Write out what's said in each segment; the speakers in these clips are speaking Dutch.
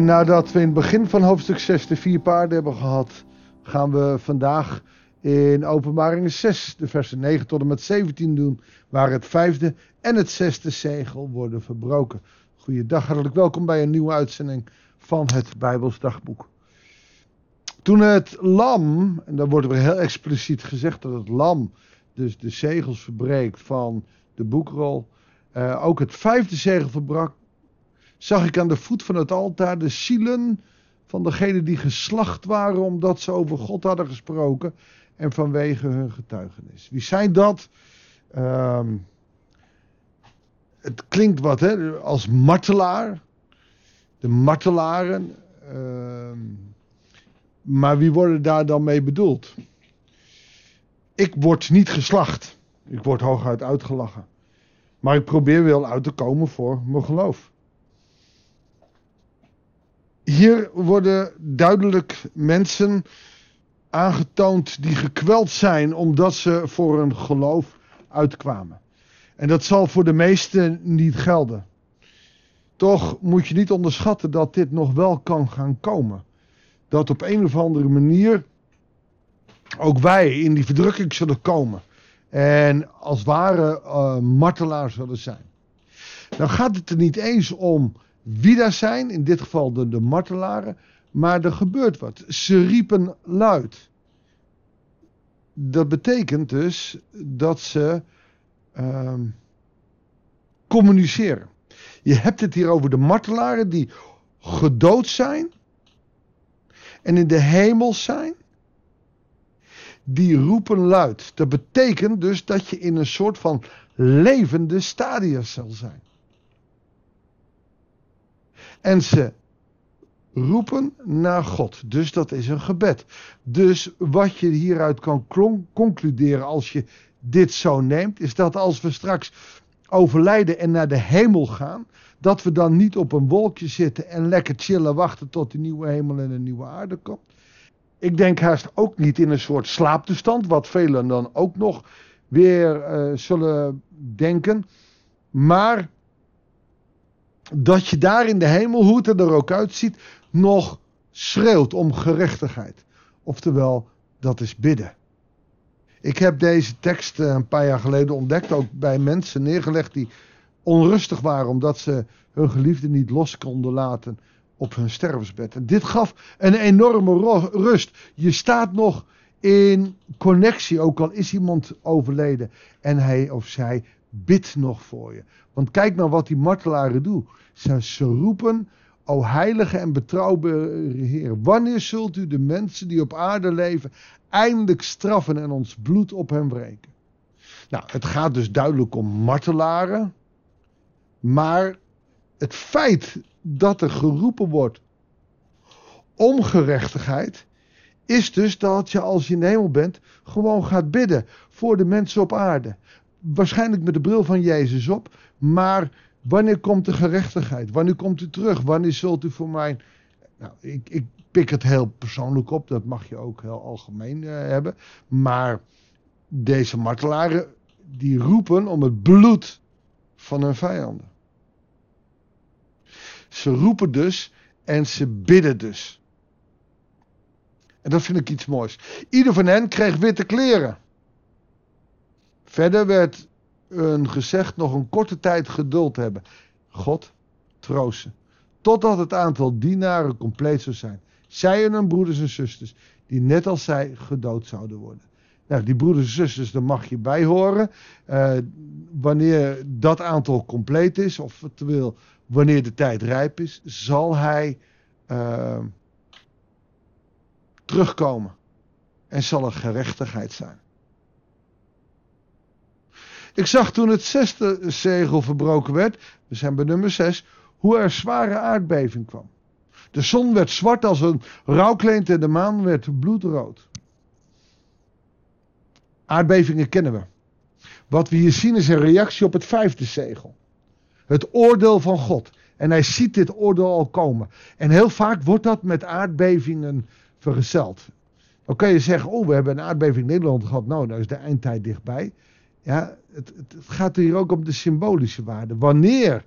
En nadat we in het begin van hoofdstuk 6 de vier paarden hebben gehad, gaan we vandaag in Openbaring 6, de versen 9 tot en met 17 doen, waar het vijfde en het zesde zegel worden verbroken. Goeiedag, hartelijk welkom bij een nieuwe uitzending van het Bijbels Dagboek. Toen het lam, en dan wordt er heel expliciet gezegd dat het lam dus de zegels verbreekt van de boekrol, uh, ook het vijfde zegel verbrak, zag ik aan de voet van het altaar de zielen van degenen die geslacht waren omdat ze over God hadden gesproken en vanwege hun getuigenis. Wie zijn dat? Uh, het klinkt wat hè, als martelaar. De martelaren. Uh, maar wie worden daar dan mee bedoeld? Ik word niet geslacht. Ik word hooguit uitgelachen. Maar ik probeer wel uit te komen voor mijn geloof. Hier worden duidelijk mensen aangetoond die gekweld zijn omdat ze voor hun geloof uitkwamen. En dat zal voor de meesten niet gelden. Toch moet je niet onderschatten dat dit nog wel kan gaan komen. Dat op een of andere manier ook wij in die verdrukking zullen komen. En als ware uh, martelaar zullen zijn. Dan gaat het er niet eens om wie daar zijn, in dit geval de, de martelaren, maar er gebeurt wat. Ze riepen luid. Dat betekent dus dat ze uh, communiceren. Je hebt het hier over de martelaren die gedood zijn en in de hemel zijn. Die roepen luid. Dat betekent dus dat je in een soort van levende stadia zal zijn. En ze roepen naar God. Dus dat is een gebed. Dus wat je hieruit kan concluderen als je dit zo neemt, is dat als we straks overlijden en naar de hemel gaan, dat we dan niet op een wolkje zitten en lekker chillen wachten tot de nieuwe hemel en de nieuwe aarde komt. Ik denk haast ook niet in een soort slaaptoestand, wat velen dan ook nog weer uh, zullen denken. Maar dat je daar in de hemel, hoe het er ook uitziet, nog schreeuwt om gerechtigheid. Oftewel, dat is bidden. Ik heb deze tekst eh, een paar jaar geleden ontdekt, ook bij mensen neergelegd die onrustig waren omdat ze hun geliefde niet los konden laten op hun stervensbed. En dit gaf een enorme rust. Je staat nog in connectie, ook al is iemand overleden en hij of zij bidt nog voor je. Want kijk nou wat die martelaren doen. Ze, roepen, o heilige en betrouwbare Heer, wanneer zult u de mensen die op aarde leven eindelijk straffen en ons bloed op hen wreken? Nou, het gaat dus duidelijk om martelaren, maar het feit dat er geroepen wordt om gerechtigheid, is dus dat je als je in hemel bent, gewoon gaat bidden voor de mensen op aarde waarschijnlijk met de bril van Jezus op. Maar wanneer komt de gerechtigheid? Wanneer komt u terug? Wanneer zult u voor mij. Nou, ik, ik pik het heel persoonlijk op. Dat mag je ook heel algemeen uh, hebben. Maar deze martelaren. die roepen om het bloed van hun vijanden. Ze roepen dus en ze bidden dus. En dat vind ik iets moois. Ieder van hen kreeg witte kleren. Verder werd hun gezegd nog een korte tijd geduld hebben. God troosten. Totdat het aantal dienaren compleet zou zijn. Zij en hun broeders en zusters, die net als zij gedood zouden worden. Nou, die broeders en zusters, daar mag je bij horen. Uh, wanneer dat aantal compleet is, of terwijl wanneer de tijd rijp is, zal hij uh, terugkomen. En zal er gerechtigheid zijn. Ik zag toen het zesde zegel verbroken werd, we zijn bij nummer 6, hoe er zware aardbeving kwam. De zon werd zwart als een rouwkleed en de maan werd bloedrood. Aardbevingen kennen we. Wat we hier zien is een reactie op het vijfde zegel. Het oordeel van God. En hij ziet dit oordeel al komen. En heel vaak wordt dat met aardbevingen vergezeld. Dan kan je zeggen, oh we hebben een aardbeving in Nederland gehad. Nou, nou is de eindtijd dichtbij. Ja, het, het, gaat hier ook om de symbolische waarde. Wanneer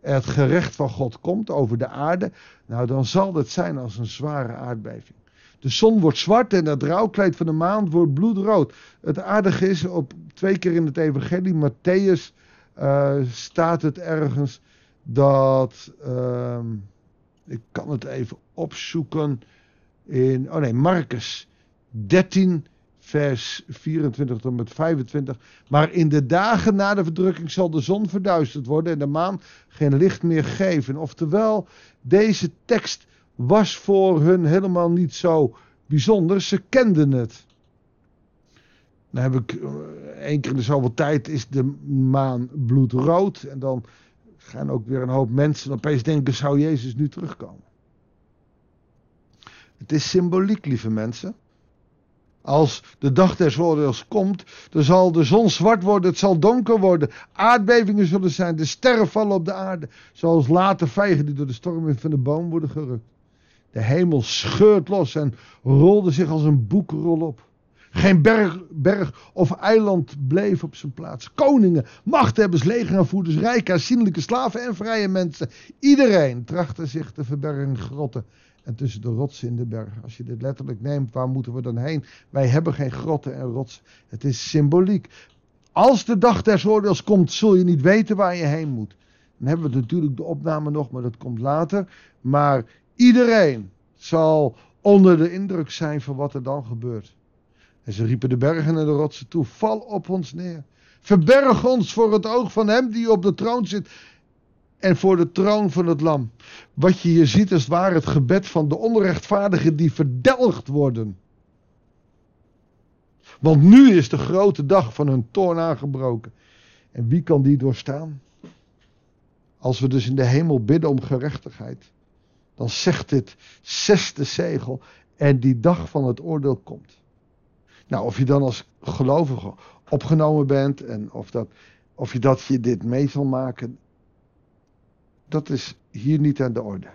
het gerecht van God komt over de aarde, nou dan zal het zijn als een zware aardbeving. De zon wordt zwart en het rouwkleed van de maan wordt bloedrood. Het aardige is, op twee keer in het evangelie, Matthäus, uh, staat het ergens dat, uh, ik kan het even opzoeken, in, oh nee, Marcus 13, vers 24 tot met 25. Maar in de dagen na de verdrukking zal de zon verduisterd worden en de maan geen licht meer geven. Oftewel, deze tekst was voor hun helemaal niet zo bijzonder. Ze kenden het. Dan heb ik eh, één keer in de zoveel tijd is de maan bloedrood. En dan gaan ook weer een hoop mensen opeens denken: zou Jezus nu terugkomen? Het is symboliek, lieve mensen. Als de dag des oordeels komt, dan zal de zon zwart worden, het zal donker worden. Aardbevingen zullen zijn, de sterren vallen op de aarde. Zoals late vijgen die door de storm van de boom worden gerukt. De hemel scheurt los en rolde zich als een boekrol op. Geen berg, berg of eiland bleef op zijn plaats. Koningen, machthebbers, legeraanvoerders, rijke, aanzienlijke slaven en vrije mensen. Iedereen trachtte zich te verbergen in grotten en tussen de rotsen in de bergen. Als je dit letterlijk neemt, waar moeten we dan heen? Wij hebben geen grotten en rotsen. Het is symboliek. Als de dag des oordeels komt, zul je niet weten waar je heen moet. Dan hebben we natuurlijk de opname nog, maar dat komt later. Maar iedereen zal onder de indruk zijn van wat er dan gebeurt. En ze riepen de bergen en de rotsen toe: Val op ons neer. Verberg ons voor het oog van hem die op de troon zit en voor de troon van het lam. Wat je hier ziet is waar het gebed van de onrechtvaardigen die verdelgd worden. Want nu is de grote dag van hun toorn aangebroken. En wie kan die doorstaan? Als we dus in de hemel bidden om gerechtigheid, dan zegt dit zesde zegel en die dag van het oordeel komt. Nou, of je dan als gelovige opgenomen bent en of, dat, of je dat je dit mee zal maken, dat is hier niet aan de orde.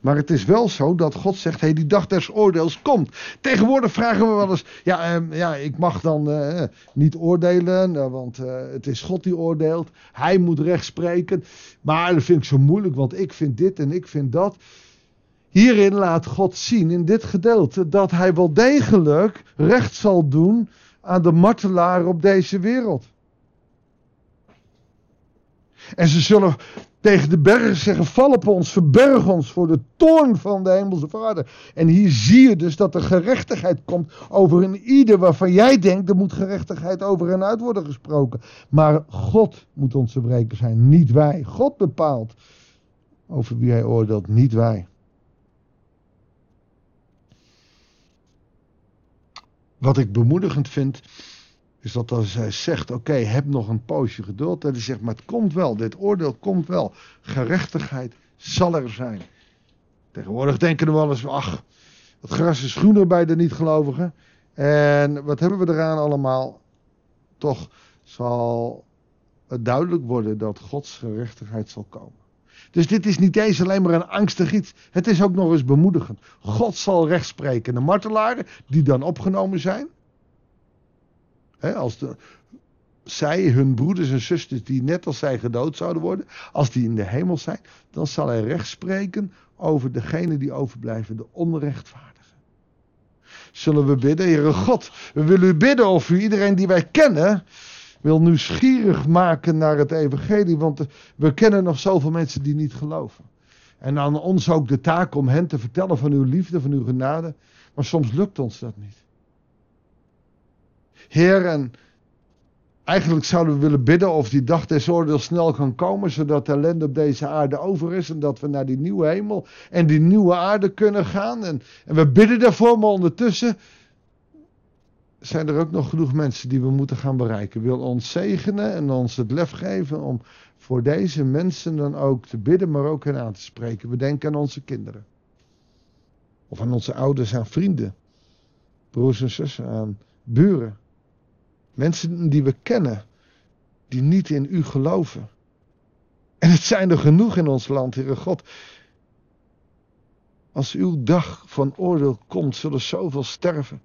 Maar het is wel zo dat God zegt: hey, die dag des oordeels komt. Tegenwoordig vragen we wel eens: ja, uh, ja ik mag dan uh, niet oordelen, uh, want het is God die oordeelt. Hij moet recht spreken. Maar dat vind ik zo moeilijk, want ik vind dit en ik vind dat. Hierin laat God zien, in dit gedeelte, dat hij wel degelijk recht zal doen aan de martelaar op deze wereld. En ze zullen tegen de bergen zeggen: Val op ons, verberg ons voor de toorn van de Hemelse Vader. En hier zie je dus dat er gerechtigheid komt over een ieder waarvan jij denkt: er moet gerechtigheid over en uit worden gesproken. Maar God moet onze breker zijn, niet wij. God bepaalt over wie hij oordeelt, niet wij. Wat ik bemoedigend vind, is dat als hij zegt: Oké, heb nog een poosje geduld. En hij zegt: Maar het komt wel, dit oordeel komt wel. Gerechtigheid zal er zijn. Tegenwoordig denken we wel eens: Ach, het gras is groener bij de niet-gelovigen. En wat hebben we eraan allemaal? Toch zal het duidelijk worden dat Gods gerechtigheid zal komen. Dus dit is niet eens alleen maar een angstig iets. Het is ook nog eens bemoedigend. God zal recht spreken. De martelaren die dan opgenomen zijn als zij, hun broeders en zusters, die net als zij gedood zouden worden, als die in de hemel zijn, dan zal hij recht spreken over degene die overblijven, de onrechtvaardigen. Zullen we bidden, Heere God, we willen u bidden of u iedereen die wij kennen, wil nieuwsgierig maken naar het evangelie, want we kennen nog zoveel mensen die niet geloven. En aan ons ook de taak om hen te vertellen van uw liefde, van uw genade, maar soms lukt ons dat niet. Heer, en eigenlijk zouden we willen bidden of die dag des oordeels snel kan komen, zodat de ellende op deze aarde over is en dat we naar die nieuwe hemel en die nieuwe aarde kunnen gaan. En, en we bidden daarvoor, maar ondertussen zijn er ook nog genoeg mensen die we moeten gaan bereiken. Wil ons zegenen en ons het lef geven om voor deze mensen dan ook te bidden, maar ook hen aan te spreken. We denken aan onze kinderen. Of aan onze ouders, aan vrienden, broers en zussen, aan buren. Mensen die we kennen, die niet in u geloven. En het zijn er genoeg in ons land, Heere God. Als uw dag van oordeel komt, zullen zoveel sterven.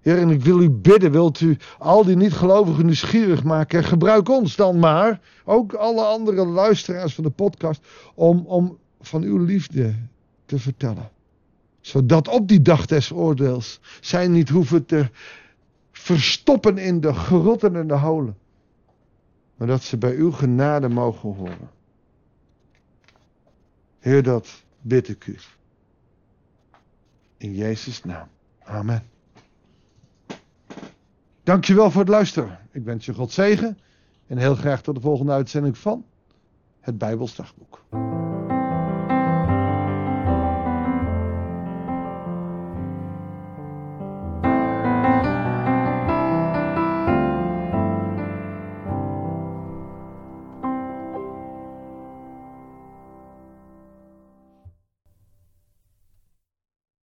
Heer, en ik wil u bidden, wilt u al die niet-gelovigen nieuwsgierig maken? Gebruik ons dan maar, ook alle andere luisteraars van de podcast, om, om van uw liefde te vertellen. Zodat op die dag des oordeels zij niet hoeven te verstoppen in de gerotten en de holen. Maar dat ze bij uw genade mogen horen. Heer, dat bid ik u. In Jezus' naam. Amen. Dankjewel voor het luisteren. Ik wens je God zegen en heel graag tot de volgende uitzending van het Bijbelsdagboek.